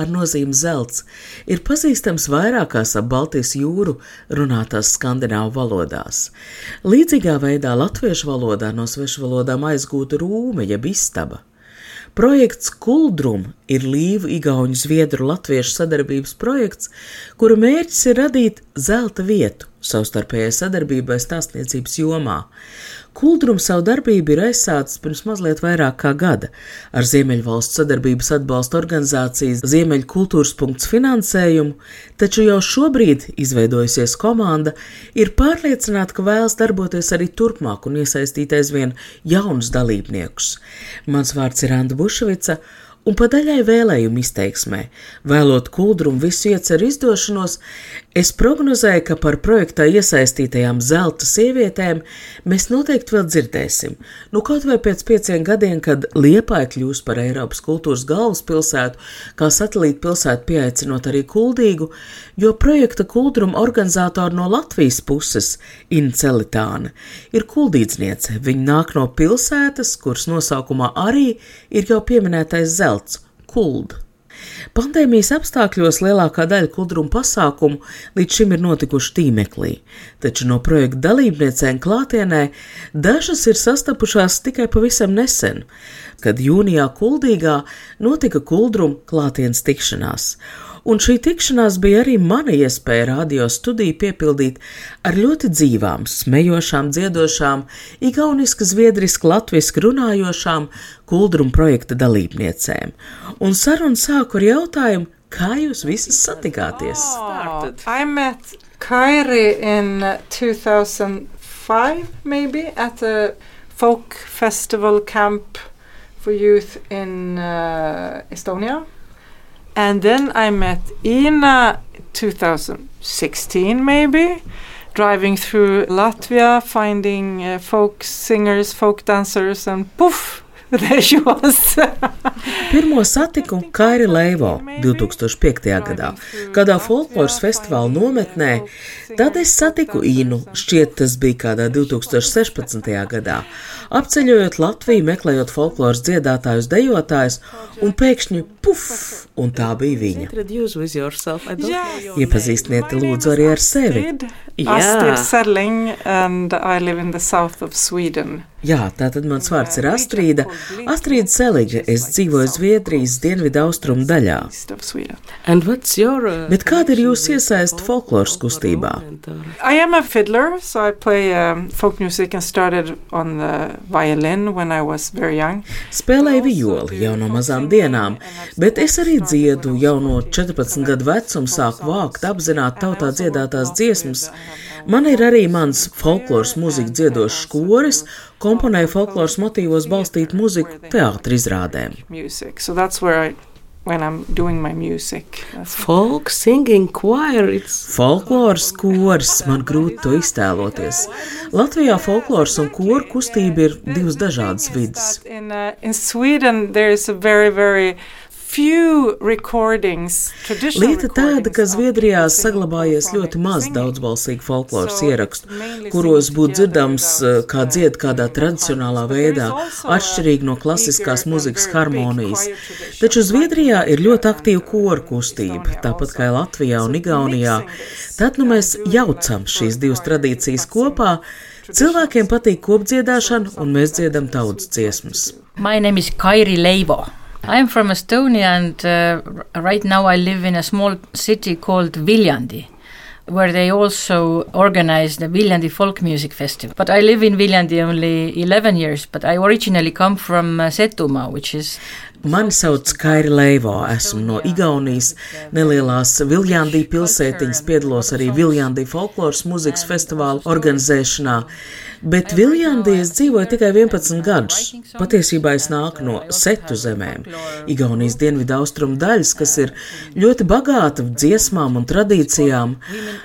ar nozīmi zelts, ir pazīstams vairākās ap Baltijas jūru runātās skandināvu valodās. Līdzīgā veidā latviešu valodā no svešu valodām aizgūta rūme jeb istaba. Projekts Kuldrum ir Līvu, Igauņu, Zviedru, Latviešu sadarbības projekts, kura mērķis ir radīt zelta vietu savstarpējai sadarbībai stāstniecības jomā. Kuldrums savu darbību ir aizsācis pirms mazliet vairāk kā gada ar Ziemeļvalstu sadarbības atbalsta organizācijas Ziemeļu kultūras punkts finansējumu, taču jau šobrīd izveidojusies komanda ir pārliecināta, ka vēlas darboties arī turpmāk un iesaistīt aizvien jaunus dalībniekus. Mans vārds ir Anda Bušvica un pa daļai vēlējumu izteiksmē, vēlot kuldrumu visu ieceru izdošanos, es prognozēju, ka par projektā iesaistītajām zelta sievietēm mēs noteikti vēl dzirdēsim. Nu, kaut vai pēc pieciem gadiem, kad Liepāja kļūs par Eiropas kultūras galvaspilsētu, kā satelīta pilsētu pieaicinot arī Kuldīgu, jo projekta kuldruma organizatori no Latvijas puses, Incelitāna, ir kuldīdzniece. Viņa nāk no pilsētas, kuras nosaukumā arī ir jau pieminētais zelts, kuld. Pandēmijas apstākļos lielākā daļa kuldruma pasākumu līdz šim ir notikuši tīmeklī, taču no projekta dalībniecēm klātienē dažas ir sastapušās tikai pavisam nesen, kad jūnijā Kuldīgā notika kuldruma klātienes tikšanās un šī tikšanās bija arī mana iespēja radio studiju piepildīt ar ļoti dzīvām, smejošām, dziedošām, igauniski, zviedriski, latviski runājošām kuldruma projekta dalībniecēm. Un sarunu sāku ar jautājumu, kā jūs visas satikāties? Oh, I met Kairi in 2005, maybe, at a folk festival camp for youth in uh, Estonia. And then I met Ina 2016 maybe driving through Latvia finding uh, folk singers, folk dancers and poof Pirmo satiku Kairi Leivo 2005. gadā, kādā folkloras festivāla nometnē. Tad es satiku Inu, šķiet tas bija kādā 2016. gadā, apceļojot Latviju, meklējot folkloras dziedātājus, dejotājus, un pēkšņi puf, un tā bija viņa. Iepazīstiniet lūdzu arī ar sevi. Astrid Selling, and I live in the south of Sweden. Jā, tā tad mans vārds ir Astrīda. Astrīda Seliģa, es dzīvoju Zviedrijas dienvidu austrumu daļā. Your, uh, Bet kāda ir jūsu iesaista folkloras kustībā? I am a fiddler, so I play um, folk music and started on the violin when I was very young. Spēlēju violi jau no mazām dienām, bet es arī dziedu jau no 14 gadu vecuma sāku vākt, apzināt tautā dziedātās dziesmas. Man ir arī mans folkloras mūzikas dziedošs koris, komponēju folkloras motīvos balstītu muziku teātra izrādēm. So when I'm doing my music. Folk singing choir. It's... Folkloras kors, man grūti to iztēloties. Latvijā folkloras un koru kustība ir divas dažādas vidas. In, uh, in Sweden Lieta tāda, ka Zviedrijā saglabājies ļoti maz daudzbalsīgu folkloras ierakstu, kuros būtu dzirdams, uh, kā dzied kādā tradicionālā veidā, atšķirīgi no klasiskās muzikas harmonijas. Taču Zviedrijā ir ļoti aktīva koru kustība, tāpat kā Latvijā un Igaunijā. Tad nu mēs jaucam šīs divas tradīcijas kopā. Cilvēkiem patīk kopdziedāšana, un mēs dziedam tautas dziesmas. My name is Kairi Leivo. I'm from Estonia, and uh, right now I live in a small city called Viljandi, where they also organize the Viljandi Folk Music Festival. But I live in Viljandi only 11 years, but I originally come from uh, which is Mani sauc Kairi Leivo, esmu no Igaunijas nelielās Viljandī pilsētiņas, piedalos arī Viljandī folkloras mūzikas festivāla organizēšanā. Bet Viljandī es dzīvoju tikai 11 gadus. Patiesībā es nāku no Setu zemēm, Igaunijas dienvidu austrumu daļas, kas ir ļoti bagāta dziesmām un tradīcijām.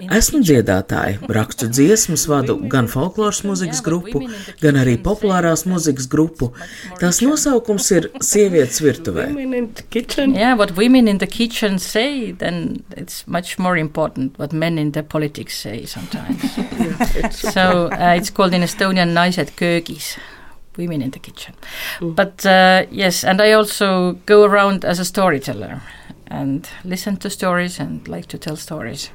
Esmu dziedātāja, rakstu dziesmas, vadu gan folkloras mūzikas grupu, gan arī populārās mūzikas grupu. Tās nosaukums ir Sievietes Yeah, what women in the kitchen say, then it's much more important what men in the politics say sometimes. so uh, it's called in Estonian naised köögis. Women in the kitchen. Mm. But uh, yes, and I also go around as a storyteller and listen to stories and like to tell stories.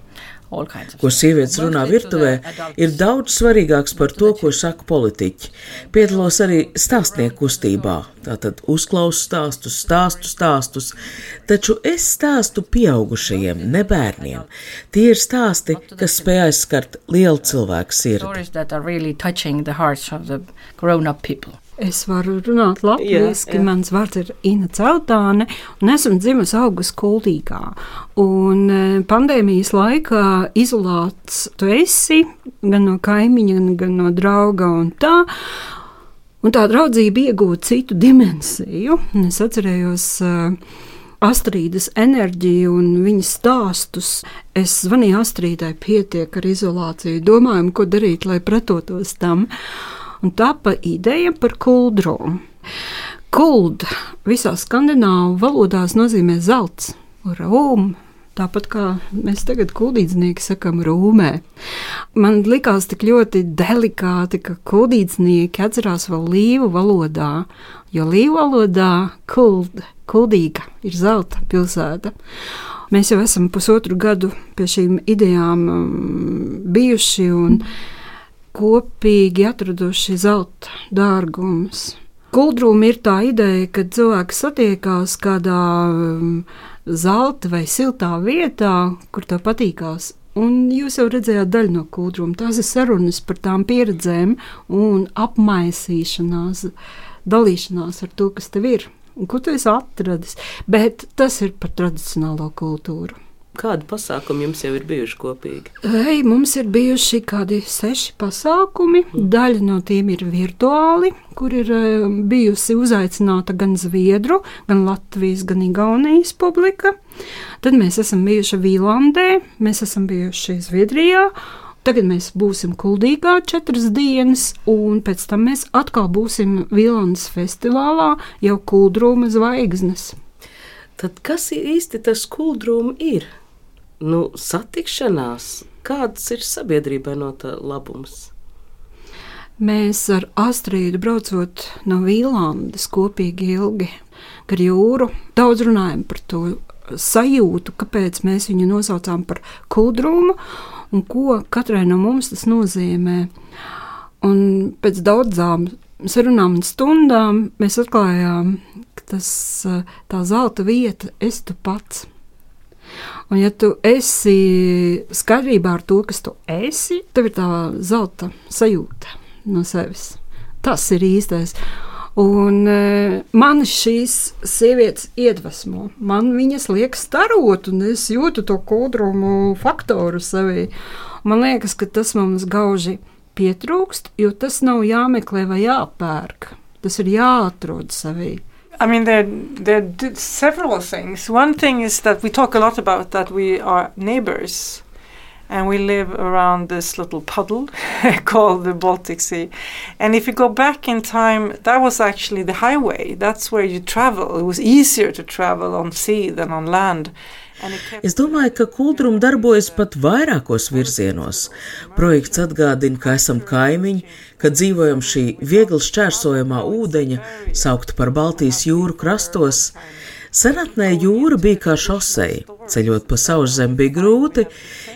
Ko sievietes runā virtuvē, ir daudz svarīgāks par to, ko saka politiķi. Piedalos arī stāstnieku kustībā, tātad uzklausu stāstus, stāstu stāstus, taču es stāstu pieaugušajiem, ne bērniem. Tie ir stāsti, kas spēj aizskart lielu cilvēku sirdi. Es varu runāt latviešu, mans vārds ir Ina Celtāne, un esmu dzimusi augusta kuldīgā. Un e, pandēmijas laikā izolēts tu esi gan no kaimiņa, gan no drauga un tā. Un tā draudzība iegūta citu dimensiju. Es atcerējos uh, Astrīdas enerģiju un viņas stāstus. Es zvanīju Astrīdai, pietiek ar izolāciju, domājam, ko darīt, lai pretotos tam un tapa ideja par kuldru. Kuld visā skandināvu valodās nozīmē zelts, rūmu. Tāpat kā mēs tagad kuldīdznieki sakam rūmē. Man likās tik ļoti delikāti, ka kuldīdznieki atcerās vēl līvu valodā, jo līvu valodā kuld, kuldīga ir zelta pilsēta. Mēs jau esam pusotru gadu pie šīm idejām um, bijuši un mm kopīgi atraduši zelta dārgumus. Kuldrūma ir tā ideja, ka cilvēki satiekās kādā um, zelta vai siltā vietā, kur tev patīkās. Un jūs jau redzējāt daļu no kūruma. Tās ir sarunas par tām pieredzēm un apmaisīšanās, dalīšanās ar to, kas tev ir un ko tu esi atradis. Bet tas ir par tradicionālo kultūru. Kādi pasākumi jums jau ir bijuši kopīgi? Ei, mums ir bijuši kādi seši pasākumi. Mm. Daļa no tiem ir virtuāli, kur ir uh, bijusi uzaicināta gan Zviedru, gan Latvijas, gan Igaunijas publika. Tad mēs esam bijuši Vīlandē, mēs esam bijuši Zviedrijā. Tagad mēs būsim Kuldīgā četras dienas, un pēc tam mēs atkal būsim Vīlandes festivālā, jau Kuldrūma zvaigznes. Tad kas īsti tas kuldrūms ir? Nu, satikšanās, kādas ir sabiedrībai no tā labums? Mēs ar Astrīdu braucot no Vīlandes kopīgi ilgi gar jūru, daudz runājam par to sajūtu, kāpēc mēs viņu nosaucām par kudrumu un ko katrai no mums tas nozīmē. Un pēc daudzām sarunām un stundām mēs atklājām, ka tas, tā zelta vieta esi tu pats. Un, ja tu esi skaidrībā ar to, kas tu esi, tev ir tā zelta sajūta no sevis. Tas ir īstais. Un e, man šīs sievietes iedvesmo. Man viņas liek starot, un es jūtu to kodrumu faktoru sevī. Man liekas, ka tas mums gauži pietrūkst, jo tas nav jāmeklē vai jāpērk. Tas ir jāatrod sevī. I mean, there, there are several things. One thing is that we talk a lot about that we are neighbors and we live around this little puddle called the Baltic Sea. And if you go back in time, that was actually the highway. That's where you travel. It was easier to travel on sea than on land. Es domāju, ka kultūra darbojas pat vairākos virzienos. Projekts atgādina, ka esam kaimiņi, ka dzīvojam šī viegli šķērsojamā ūdeņa, saukta par Baltijas jūru krastos. Senatnē jūra bija kā šoseja, ceļot pa sauszem bija grūti,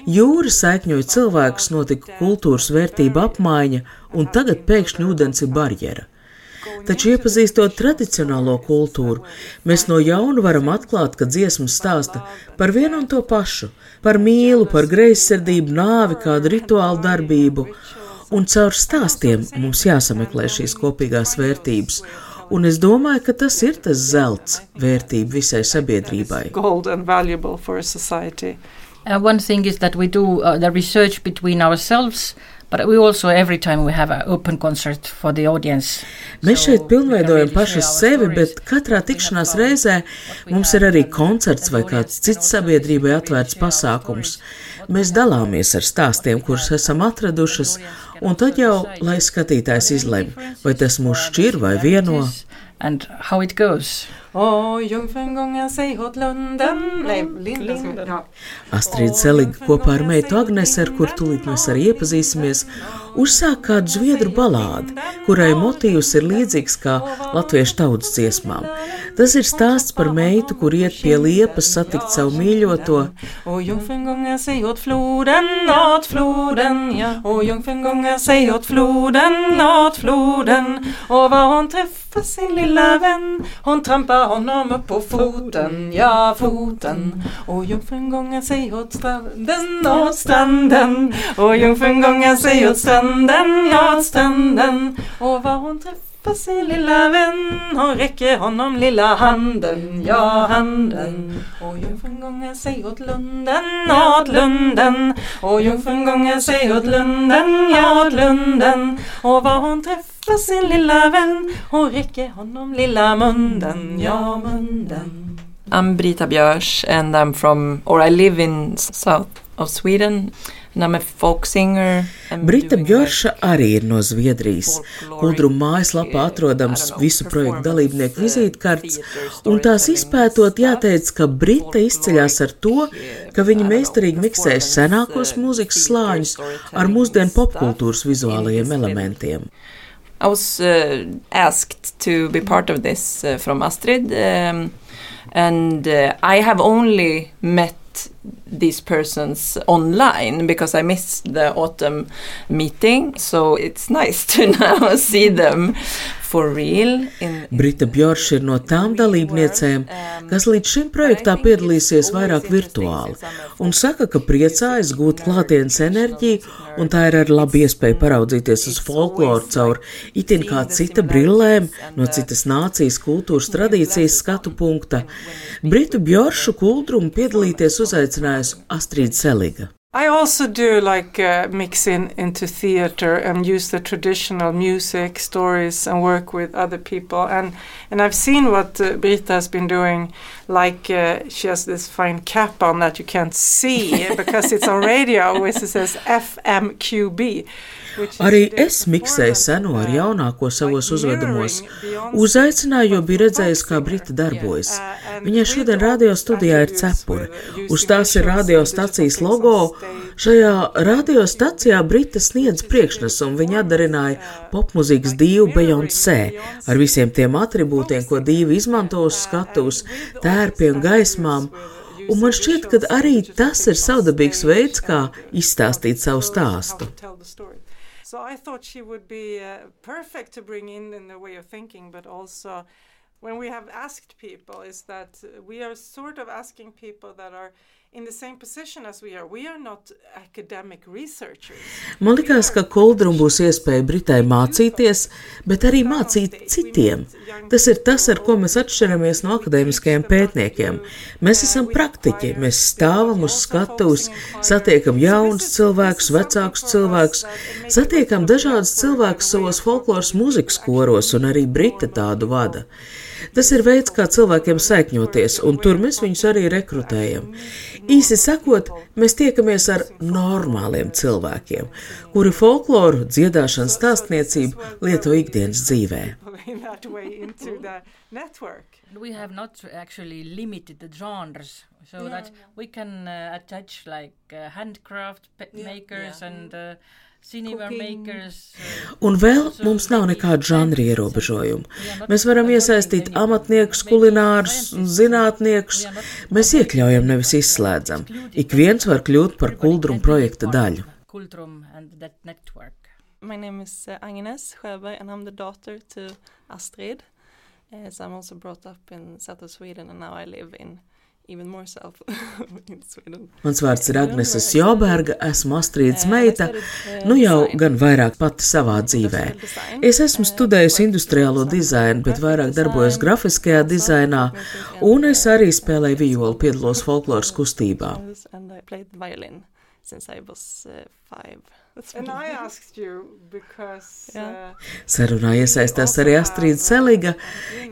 jūra sēkņoja cilvēkus, notika kultūras vērtība apmaiņa, un tagad pēkšņi ūdens ir barjera. Taču, iepazīstot tradicionālo kultūru, mēs no jauna varam atklāt, ka dziesmas stāsta par vienu un to pašu - par mīlu, par greizsirdību, nāvi, kādu rituālu darbību. Un caur stāstiem mums jāsameklē šīs kopīgās vērtības, Un es domāju, ka tas ir tas zelts vērtība visai sabiedrībai. Uh, one thing is that we do uh, the research between ourselves, but we also every time we have an open concert for the audience. Mēs šeit pilnveidojam our sevi, bet katrā tikšanās reizē mums ir arī koncerts vai kāds cits sabiedrībai atvērts pasākums. Mēs dalāmies ar stāstiem, kurus esam atradušas, un tad jau, lai skatītājs izlemj, vai tas mūs šķir vai vieno. And how it goes. Åh, jungfrun gångar sig åt lunden. Nej, linden. Ja. Astrid Seliga kopā ar meitu Agnese, ar kur tūlīt mēs arī iepazīsimies, uzsāk kādu zviedru balādi, kurai motīvs ir līdzīgs kā latviešu tautas dziesmām. Tas ir stāsts par meitu, kur iet pie liepas satikt savu mīļoto, Och jungfrun gångar sig åt floden, åt floden, ja. Och jungfrun gångar sig åt floden, åt floden. Och var hon träffar sin lilla vän, hon trampar honom upp på foten, ja foten. Och jungfrun gångar sig åt stranden, åt stranden. Och jungfrun gångar sig åt stranden, ja åt stranden. Och var hon träffar Hjälpa sin lilla vän, och räcker honom lilla handen, ja handen. Och jungfrun gångar sig åt lunden, åt lunden. Och jungfrun gångar sig åt lunden, ja åt lunden. Och var hon träffar sin lilla vän, och räcker honom lilla munden, ja munden. I'm Brita Björs and I'm from, or I live in south of Sweden. Brita Bjorša arī ir no Zviedrijas. Kuldruma mājaslapā atrodams visu projektu dalībnieku vizītkartes, un tās izpētot jāteic, ka Brita izceļas ar to, ka viņa meistarīgi miksē senākos mūzikas slāņus ar mūsdienu popkultūras vizuālajiem elementiem. I was uh, asked to be part of this uh, from Astrid, um, and uh, I have only met these persons online because I missed the autumn meeting. So it's nice to now see them Brita Bjorša ir no tām dalībniecēm, kas līdz šim projektā piedalīsies vairāk virtuāli, un saka, ka priecājas gūt klātienes enerģiju, un tā ir arī laba iespēja paraudzīties uz folkloru caur itin kā cita brillēm, no citas nācijas kultūras tradīcijas skatu punkta. Britu Bjoršu kuldrumu piedalīties uzaicinājusi Astrid Seliga. I also do like uh, mix in into theater and use the traditional music stories and work with other people and and I've seen what uh, Brita has been doing like uh, she has this fine cap on that you can't see because it's on radio which it says FMQB which is Arī the es miksēju performance, seno ar uh, jaunāko savos like uzvedumos. mirroring Beyoncé Uzaicināju, jo biju folk redzējis, kā singer. Brita darbojas. Uh, and Viņai šodien Brita radio always studijā ir attributes cepure. with Uz using tās ir visuals and radiostacijas digital logo. Šajā radiostacijā Brita sniedz priekšnesumu. Viņa atdarināja popmūzikas divu Beyoncé ar visiem tiem attribūtiem, ko divi izmanto uz skatuves, tērpiem, gaismām. Un man šķiet, ka arī tas ir savdabīgs veids, kā izstāstīt savu stāstu. So I thought she would be uh, perfect to bring in in the way of thinking, but also when we have asked people, is that we are sort of asking people that are in the same position as we are. We are not academic researchers. Man likās, ka Kuldrum būs iespēja Britai mācīties, bet arī mācīt citiem. Tas ir tas, ar ko mēs atšķiramies no akadēmiskajiem pētniekiem. Mēs esam praktiķi, mēs stāvam uz skatuves, satiekam jaunus cilvēkus, vecākus cilvēkus, satiekam dažādus cilvēkus savos folkloras mūzikas koros, un arī Brita tādu vada. Tas ir veids, kā cilvēkiem saikņoties, un tur mēs viņus arī rekrutējam. Īsi sakot, mēs tiekamies ar normāliem cilvēkiem, kuri folkloru, dziedāšanu, stāstniecību lieto ikdienas dzīvē. We have not actually limited the genres so that we can uh, attach like uh, handcraft pe- makers and cinema makers. Uh, Un vēl mums nav nekādu žanru ierobežojumu. Mēs varam iesaistīt amatniekus, kulinārus, un zinātniekus. Mēs iekļaujam, nevis izslēdzam. Ik viens var kļūt par kuldrumu projekta daļu. My name is uh, Agnes Sjöberg and I'm the daughter to Astrid. Uh, so I'm also brought up in south of Sweden and now I live in, Mans vārds ir Agnese Joberga, esmu Astrīdas meita, nu jau gan vairāk pati savā dzīvē. Es esmu studējusi industriālo dizainu, bet vairāk darbojos grafiskajā dizainā, un es arī spēlēju violi, piedalos folkloras kustībā. Since I was uh, five. Because, uh, Sarunā iesaistās arī Astrīda Celiga.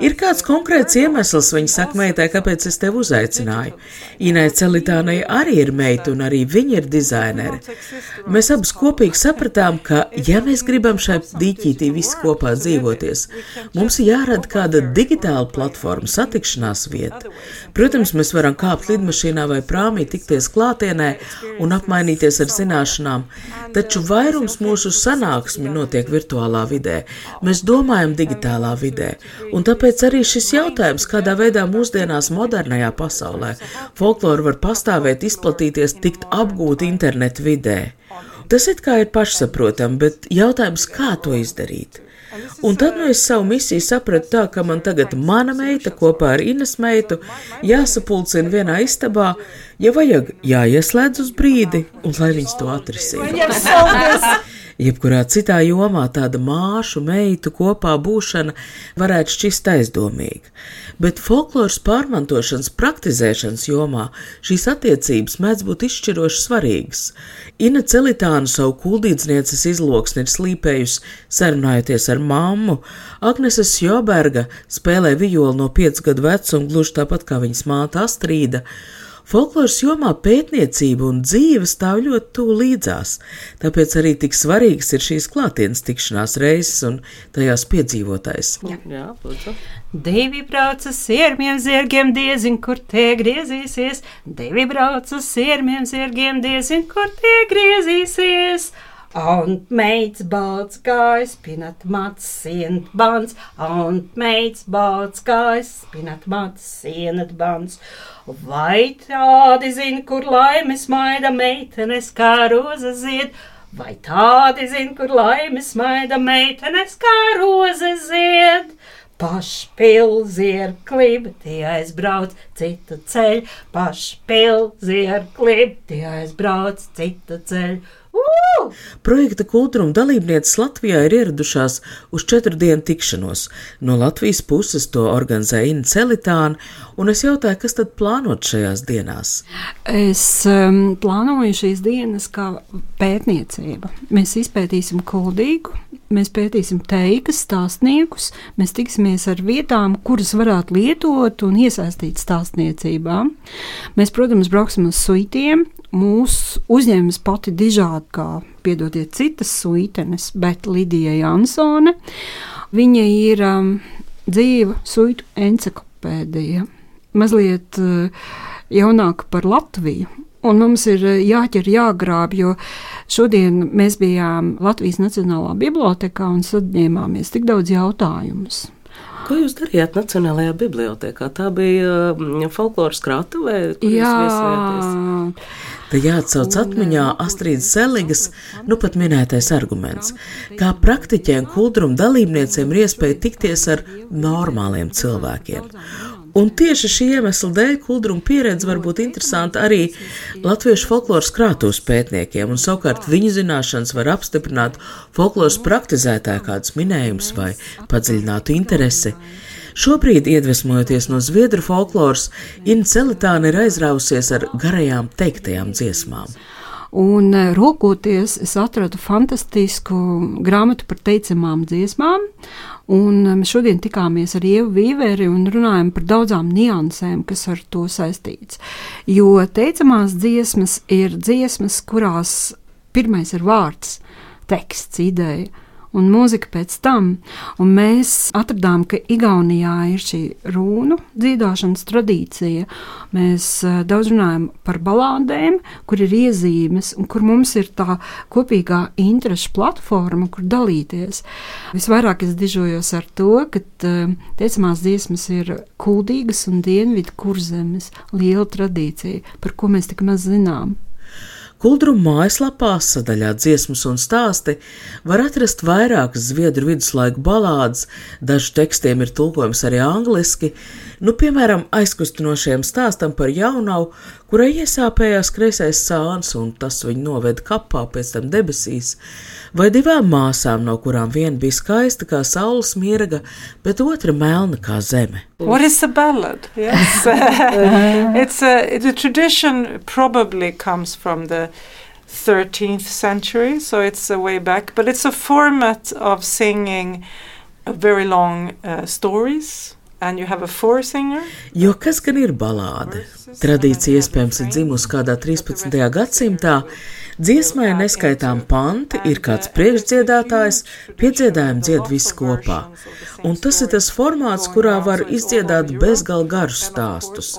Ir kāds konkrēts iemesls, viņa saka meitai, kāpēc es tevi uzaicināju. Inai Celitānai arī ir meita, un arī viņa ir dizainere. Mēs abas kopīgi sapratām, ka, ja mēs gribam šai dīķītī visi kopā dzīvoties, mums ir jārada kāda digitāla platforma, satikšanās vieta. Protams, mēs varam kāpt lidmašīnā vai prāmī, tikties klātienē un apmainīties ar zināšanām. Taču Taču vairums mūsu sanāksmi notiek virtuālā vidē. Mēs domājam digitālā vidē, un tāpēc arī šis jautājums, kādā veidā mūsdienās modernajā pasaulē folklora var pastāvēt, izplatīties, tikt apgūt internetu vidē. Tas it kā ir pašsaprotami, bet jautājums, kā to izdarīt? Un tad nu es savu misiju sapratu tā, ka man tagad mana meita kopā ar Ines meitu jāsapulcina vienā istabā, ja vajag jāieslēdz uz brīdi, un lai viņas to atrisina. Jebkurā citā jomā tāda māšu, meitu kopā būšana varētu šķist aizdomīga, bet folkloras pārmantošanas, praktizēšanas jomā šīs attiecības mēdz būt izšķiroši svarīgas. Ina Celitāna savu kuldīdznieces izloksni ir slīpējusi sarunājoties ar mammu, Agneses Joberga spēlē violi no 5 gadu vecuma, gluži tāpat kā viņas māte Astrīda. Folkloras jomā pētniecība un dzīve stāv ļoti tuvu līdzās, tāpēc arī tik svarīgas ir šīs klātienes tikšanās reizes un tajās piedzīvotais. Jā, jā lūdzu. Divi brauc uz sirmiem zirgiem, diezin, kur tie griezīsies. Divi brauc uz sirmiem zirgiem, diezin, kur tie griezīsies. Und meits balts gājs, pinat mats, sienat bans, und meits balts gājs, pinat mats, sienat bans. Vai tādi zina, kur laimes maida meitenes kā roza zied, vai tādi zina, kur laimes maida meitenes kā roza zied? Pašpilzi ar klibu, tie aizbrauc citu ceļu, pašpilzi ar klibu, tie aizbrauc citu ceļu. Projekta kultūra dalībnieces Latvijā ir ieradušās uz četru dienu tikšanos. No Latvijas puses to organizē Inna Celitāna, un es jautāju, kas tad plānot šajās dienās? Es um, plānoju šīs dienas kā pētniecība. Mēs izpētīsim kuldīgu, mēs pētīsim teikas, stāstniekus, mēs tiksimies ar vietām, kuras varētu lietot un iesaistīt stāstniecībā. Mēs, protams, brauksim uz suitiem, mūs uzņēmis pati dižākā, piedodiet, citas suitenes, bet Lidija Jansone. Viņa ir um, dzīva suitu encyklopēdija, mazliet uh, jaunāka par Latviju. Un mums ir uh, jāķer, jāgrāb, jo šodien mēs bijām Latvijas Nacionālā bibliotekā un saņēmāmies tik daudz jautājumus. Ko jūs darījāt Nacionālajā bibliotekā? Tā bija um, folkloras krātuvē, kur Jā. Te jāatcauc atmiņā Astrīdas Seligas, nu pat minētais arguments, kā praktiķiem, kultūrum dalībniecēm ir iespēja tikties ar normāliem cilvēkiem. Un tieši šī iemesla dēļ kuldruma pieredze var būt interesanta arī latviešu folkloras krātos pētniekiem, un savukārt viņu zināšanas var apstiprināt folkloras praktizētāju kādus minējumus vai padziļinātu interesi. Šobrīd, iedvesmojoties no zviedru folkloras, Inna Celitāna ir aizrausies ar garajām teiktajām dziesmām. Un eh, rūkoties, es atradu fantastisku grāmatu par teicamām dziesmām. Un mēs šodien tikāmies ar Ievu Vīveri un runājam par daudzām niansēm, kas ar to saistīts. Jo teicamās dziesmas ir dziesmas, kurās pirmais ir vārds, teksts, ideja un mūzika pēc tam. Un mēs atradām, ka Igaunijā ir šī runu dzīvošanas tradīcija. Mēs uh, daudz runājam par balādēm, kur ir iezīmes un kur mums ir tā kopīgā interešu platforma, kur dalīties. Visvairāk es dižojos ar to, ka uh, teicamās dziesmas ir kuldīgas un dienvidu kurzemes liela tradīcija, par ko mēs tik maz zinām. Kuldruma mājaslapā sadaļā dziesmas un stāsti var atrast vairākas zviedru viduslaiku balādes, dažu tekstiem ir tulkojums arī angliski, nu, piemēram, aizkustinošiem stāstam par jaunavu, kurai iesāpējās kreisais sāns un tas viņu noved kapā, pēc tam debesīs, vai divām māsām, no kurām viena bija skaista kā saules mieraga, bet otra melna kā zeme. What is a ballad? Yes, it's a the tradition probably comes from the 13th century, so it's a way back. But it's a format of singing very long uh, stories. Jo kas gan ir balāde? Tradīcija iespējams ir dzimusi kādā 13. gadsimtā, Dziesmai neskaitām panti, ir kāds priekšdziedātājs, piedziedājumu dzied visi kopā. Un tas ir tas formāts, kurā var izdziedāt bezgalīgi garus stāstus.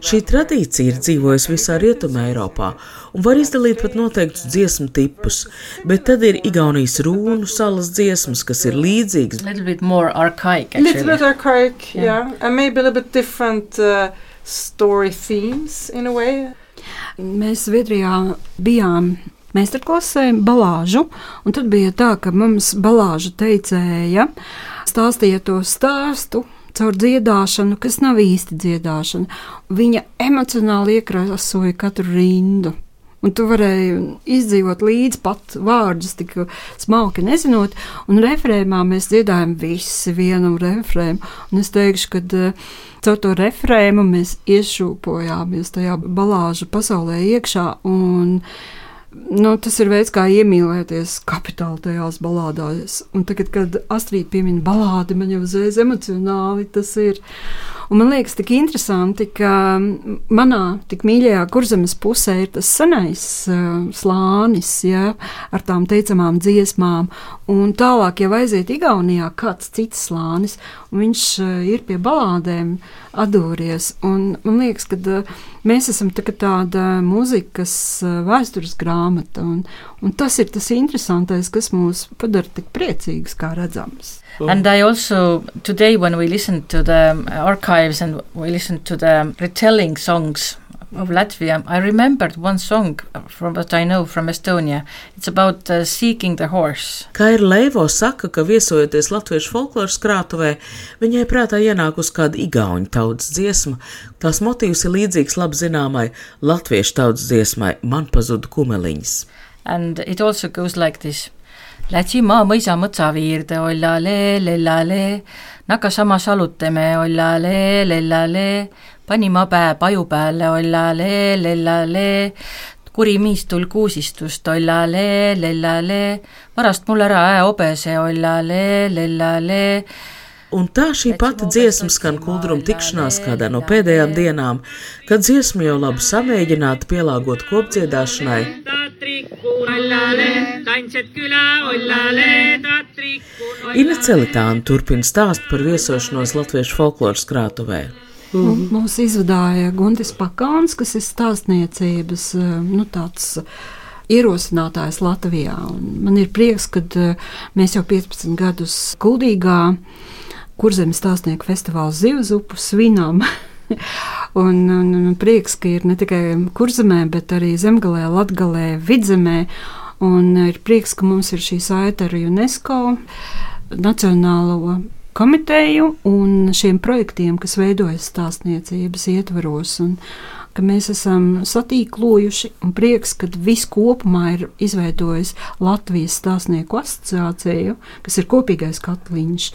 Šī tradīcija ir dzīvojusi visā Rietumē Eiropā un var izdalīt pat noteiktus dziesmu tipus, bet tad ir Igaunijas rūnu salas dziesmas, kas ir līdzīgas. Little bit more archaic, actually. Little bit archaic, yeah. yeah. And maybe a little bit different uh, story themes in a way. Mēs Zviedrijā bijām meistarklasē balāžu, un tad bija tā, ka mums balāža teicēja, stāstīja to stāstu, caur dziedāšanu, kas nav īsti dziedāšana. Viņa emocionāli iekrāsoja katru rindu. Un tu vari izdzīvot līdzi pat vārdus, tik smalki nezinot. Un refrēmā mēs dziedājam visi vienam refrēmu. Un es teikšu, ka uh, caur to refrēmu mēs iešūpojāmies tajā balāžu pasaulē iekšā. Un, Nu, tas ir veids, kā iemīlēties kapitāli tajās balādās. Un tagad, kad Astrid piemina balādi, man jau uzreiz emocionāli tas ir. Un man liekas, tik interesanti, ka manā tik mīļajā kurzemes pusē ir tas senais uh, slānis, ja, ar tām teicamām dziesmām, un tālāk jau aiziet Igaunijā kāds cits slānis, un viņš uh, ir pie balādēm adūries. Un man liekas, ka uh, mēs esam tā tāda mūzikas uh, vēstures grāmata, un, un tas ir tas interesantais, kas mūs padara tik priecīgus, kā redzams. Oh. And I also, today, when we listen to the archives and we listen to the retelling songs of Latvia, I remembered one song from what I know from Estonia. It's about uh, seeking the horse. Kā ir Leivo saka, ka viesojoties latviešu folkloras krātuvē, viņai prātā ienākus kāda igauņu tautas dziesma. Tās motīvs ir līdzīgs labi zināmai latviešu tautas dziesmai Man pazuda kumeliņas. And it also goes like this. Lätsime mõisa mõtsaviirde, ollale, lellale, nakka sama saluteme, ollale, lellale, panime pää paju peale, ollale, lellale, kuri miistul kuusistust, ollale, lellale, varast mul ära ääobese, ollale, lellale, Un tā šī pati dziesma skan kuldruma tikšanās kādā no pēdējām dienām, kad dziesma jau labi samēģināta pielāgot kopdziedāšanai. Ina Celitāna turpina stāst par viesošanos Latviešu folkloras krātuvē. Mm -hmm. Mums izvadāja Guntis Pakāns, kas ir stāstniecības nu, tāds ierosinātājs Latvijā. Un man ir prieks, ka mēs jau 15 gadus Kuldīgā kurzemes stāstnieku festivāla zivzupu svinām. un, un, un prieks, ka ir ne tikai kurzemē, bet arī zemgalē, latgalē, vidzemē. Un ir prieks, ka mums ir šī saita ar UNESCO Nacionālo komiteju un šiem projektiem, kas veidojas stāstniecības ietvaros. Un, ka mēs esam satīklojuši, un prieks, ka viss kopumā ir izveidojis Latvijas stāstnieku asociāciju, kas ir kopīgais katliņš.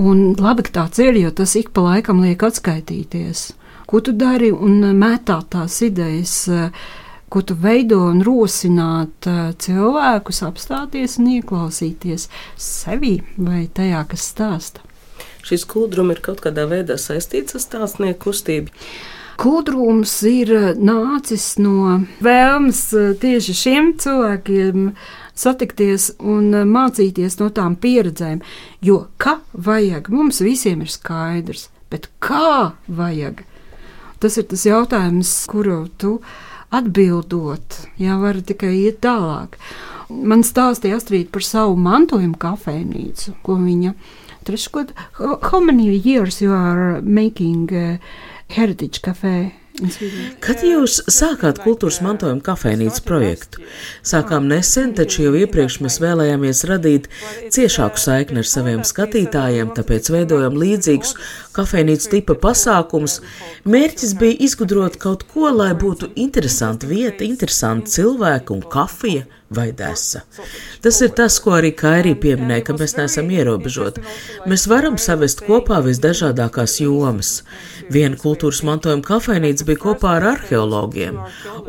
Un labi, ka tāds ir, jo tas ik pa laikam liek atskaitīties. Ko tu dari un mētāt tās idejas, ko tu veido un rosināt eh, cilvēkus apstāties un ieklausīties sevi vai tajā, kas stāsta. Šis kūdrums ir kaut kādā veidā saistīts ar stāstnieku kustību. Kūdrums ir nācis no vēlmes eh, tieši šiem cilvēkiem satikties un eh, mācīties no tām pieredzēm. Jo kā vajag, mums visiem ir skaidrs, bet kā vajag? Tas ir tas jautājums, kuru tu atbildot, jā, vari tikai iet tālāk. Man stāstīja Astrid par savu mantojumu kafejnīcu, ko viņa treškot, how many years you are making uh, heritage cafe Kad jūs sākāt kultūras mantojuma kafejnīcas projektu? Sākām nesen, taču jau iepriekš mēs vēlējāmies radīt ciešāku saikni ar saviem skatītājiem, tāpēc veidojam līdzīgus kafejnīcas tipa pasākumus. Mērķis bija izgudrot kaut ko, lai būtu interesanta vieta, interesanti cilvēki un kafija vai desa. Tas ir tas, ko arī Kairī pieminēja, ka mēs neesam ierobežoti. Mēs varam savest kopā visdažādākās jomas. Viena kultūras mantojuma kafejnīca bija kopā ar arheologiem,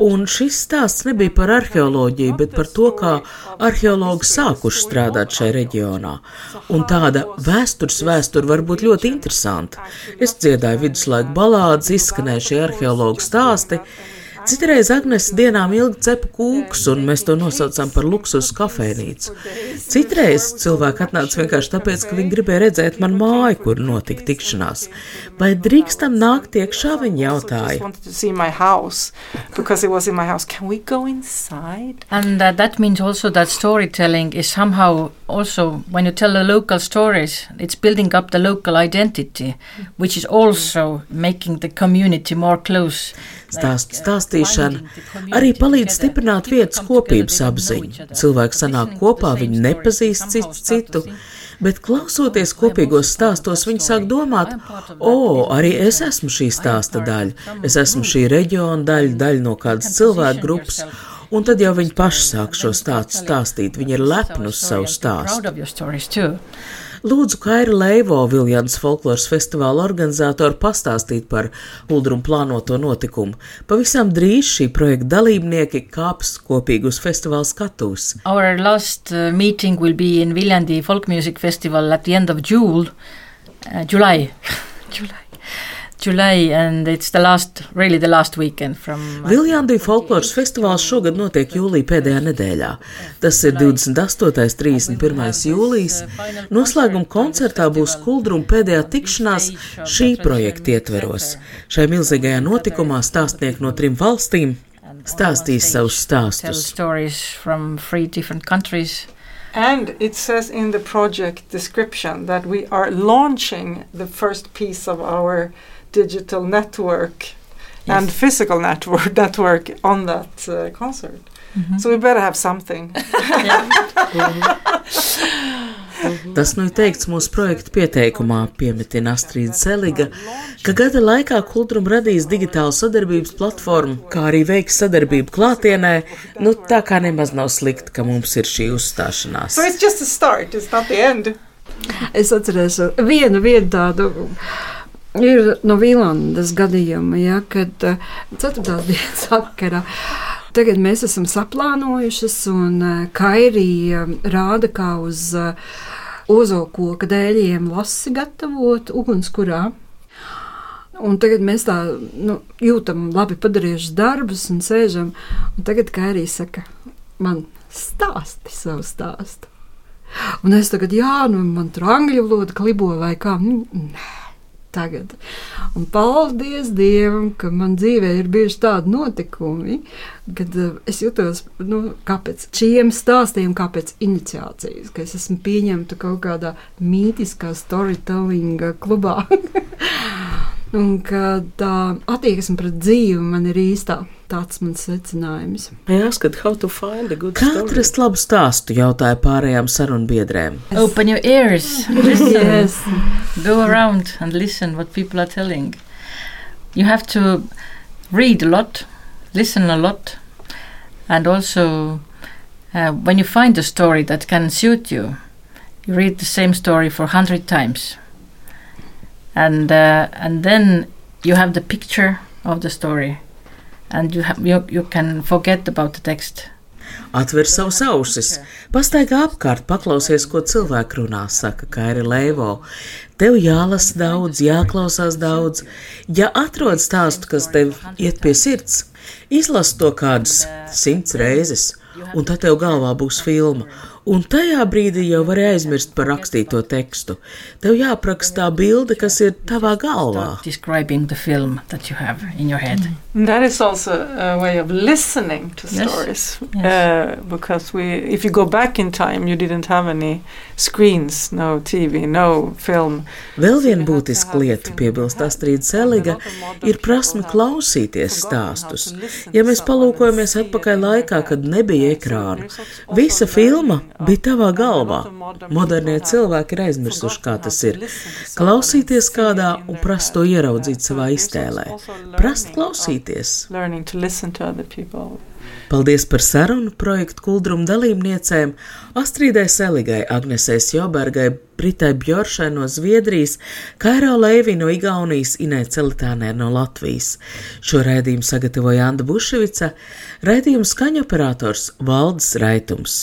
un šis stāsts nebija par arheoloģiju, bet par to, kā arheologi sākuši strādāt šajā reģionā. Un tāda vēstures vēsture var būt ļoti interesanta. Es dziedāju viduslaiku balādes, izskanēja šie arheologu stāsti. Citreiz Agnēs dienām ilgi cepa kūkus, un mēs to nosaucām par luksus kafejnīcu. Citreiz cilvēki atnāca vienkārši tāpēc, ka viņi gribēja redzēt man māju, kur notika tikšanās. Vai drīkstam nākt iekšā, viņi jautāja. And uh, that means also that storytelling is somehow also, when you tell the local stories, it's building up the local identity, which is also making the community more close. Stāstu stāstīšana arī palīdz stiprināt vietas kopības apziņu. Cilvēki sanāk kopā, viņi nepazīst citu. citu. Bet klausoties kopīgos stāstos, viņi sāk domāt, o, arī es esmu šī stāsta daļa, es esmu šī reģiona daļa, daļa no kādas cilvēku grupas, un tad jau viņi paši sāk šo stāstu stāstīt, viņi ir lepni uz savu stāstu. Lūdzu, Kaira Leivo, Viljans folkloras festivāla organizātori, pastāstīt par Uldrumu plānoto notikumu. Pavisam drīz šī projekta dalībnieki kāps kopīgi uz festivāla skatuves. Our last uh, meeting will be in Viljandi Folk Music Festival at the end of June, uh, July. July. July, and it's the last, really the last weekend from. Uh, Viljandī folkloras festivāls šogad notiek jūlija pēdējā nedēļā. Tas ir 28. un 31. jūlijas. Noslēguma koncertā būs Kuldruma pēdējā tikšanās šī projekta ietveros. Šai milzīgajā notikumā stāstnieki no trim valstīm stāstīs savus stāstus. And it says in the project description that we are launching the first piece of our digital network yes. and physical network network on that uh, concert. Mm -hmm. So we better have something. Tas nu ir teikts mūsu projekta pieteikumā, piemetina Astrīda Seliga, ka gada laikā Kultūra radīs digitālu sadarbības platformu, kā arī veiks sadarbību klātienē. Nu, tā kā nemaz nav slikti, ka mums ir šī uzstāšanās. So start, es atceros vienu, vienu tādu Ir no Vīlandes gadījuma, ja, kad uh, ceturtās dienas vakarā. Tagad mēs esam saplānojušas, un uh, Kairija rāda, kā uz ozokoka dēļiem lasi gatavot ugunskurā. Un tagad mēs tā nu, jūtam, labi padarījuši darbus un sēžam. Un tagad Kairija saka, man stāsti savu stāstu. Un es tagad, jā, nu man tur angļu valoda klibo vai kā. Nē tagad. Un paldies Dievam, ka man dzīvē ir bijuši tādi notikumi, kad uh, es jutos nu, pēc šiem stāstiem, kā pēc iniciācijas, ka es esmu pieņemta kaut kādā mītiskā storytelling klubā. un ka tā attieksme pret dzīvi man ir īstā. Tāds mans secinājums. Kā atrast labu stāstu, jautāja pārējām sarunbiedrēm. Open your ears. yes. Go around and listen what people are telling. You have to read a lot, listen a lot, and also uh, when you find a story that can suit you, you read the same story for a hundred times and uh, and then you have the picture of the story, and you have you, you can forget about the text. Atver savus ausis, pastaigā apkārt, paklausies, ko cilvēki runā, saka Kairi Leivo. Tev jālasa daudz, jāklausās daudz. Ja atrod stāstu, kas tev iet pie sirds, izlasi to kādas simts reizes, un tad tev galvā būs filma. Un tajā brīdī jau vari aizmirst par rakstīto tekstu. Tev jāapraksta tā bilde, kas ir tavā galvā. Describing the film that you have in your head. And That is also a way of listening to Yes. stories, Yes. Uh, because we, if you go back in time, you didn't have any screens, no TV, no film. Vēl viena būtiska lieta, piebilst Astrid Seliga, ir prasme klausīties stāstus. Ja mēs palūkojamies atpakaļ laikā, kad nebija ekrānu, visa filma bija tavā galvā. Modernie cilvēki ir aizmirsuši, kā tas ir. Klausīties kādā un prast to ieraudzīt savā iztēlē. Prast klausīties. Paldies par sarunu projektu kuldrumu dalībniecēm Astridai Seligai, Agnesei Jobergai, Britai Bjoršai no Zviedrijas, Kairo Leivi no Igaunijas, Inai Celitānē no Latvijas. Šo raidījumu sagatavoja Anda Buševica, raidījuma skaņoperators Valdis Raitums.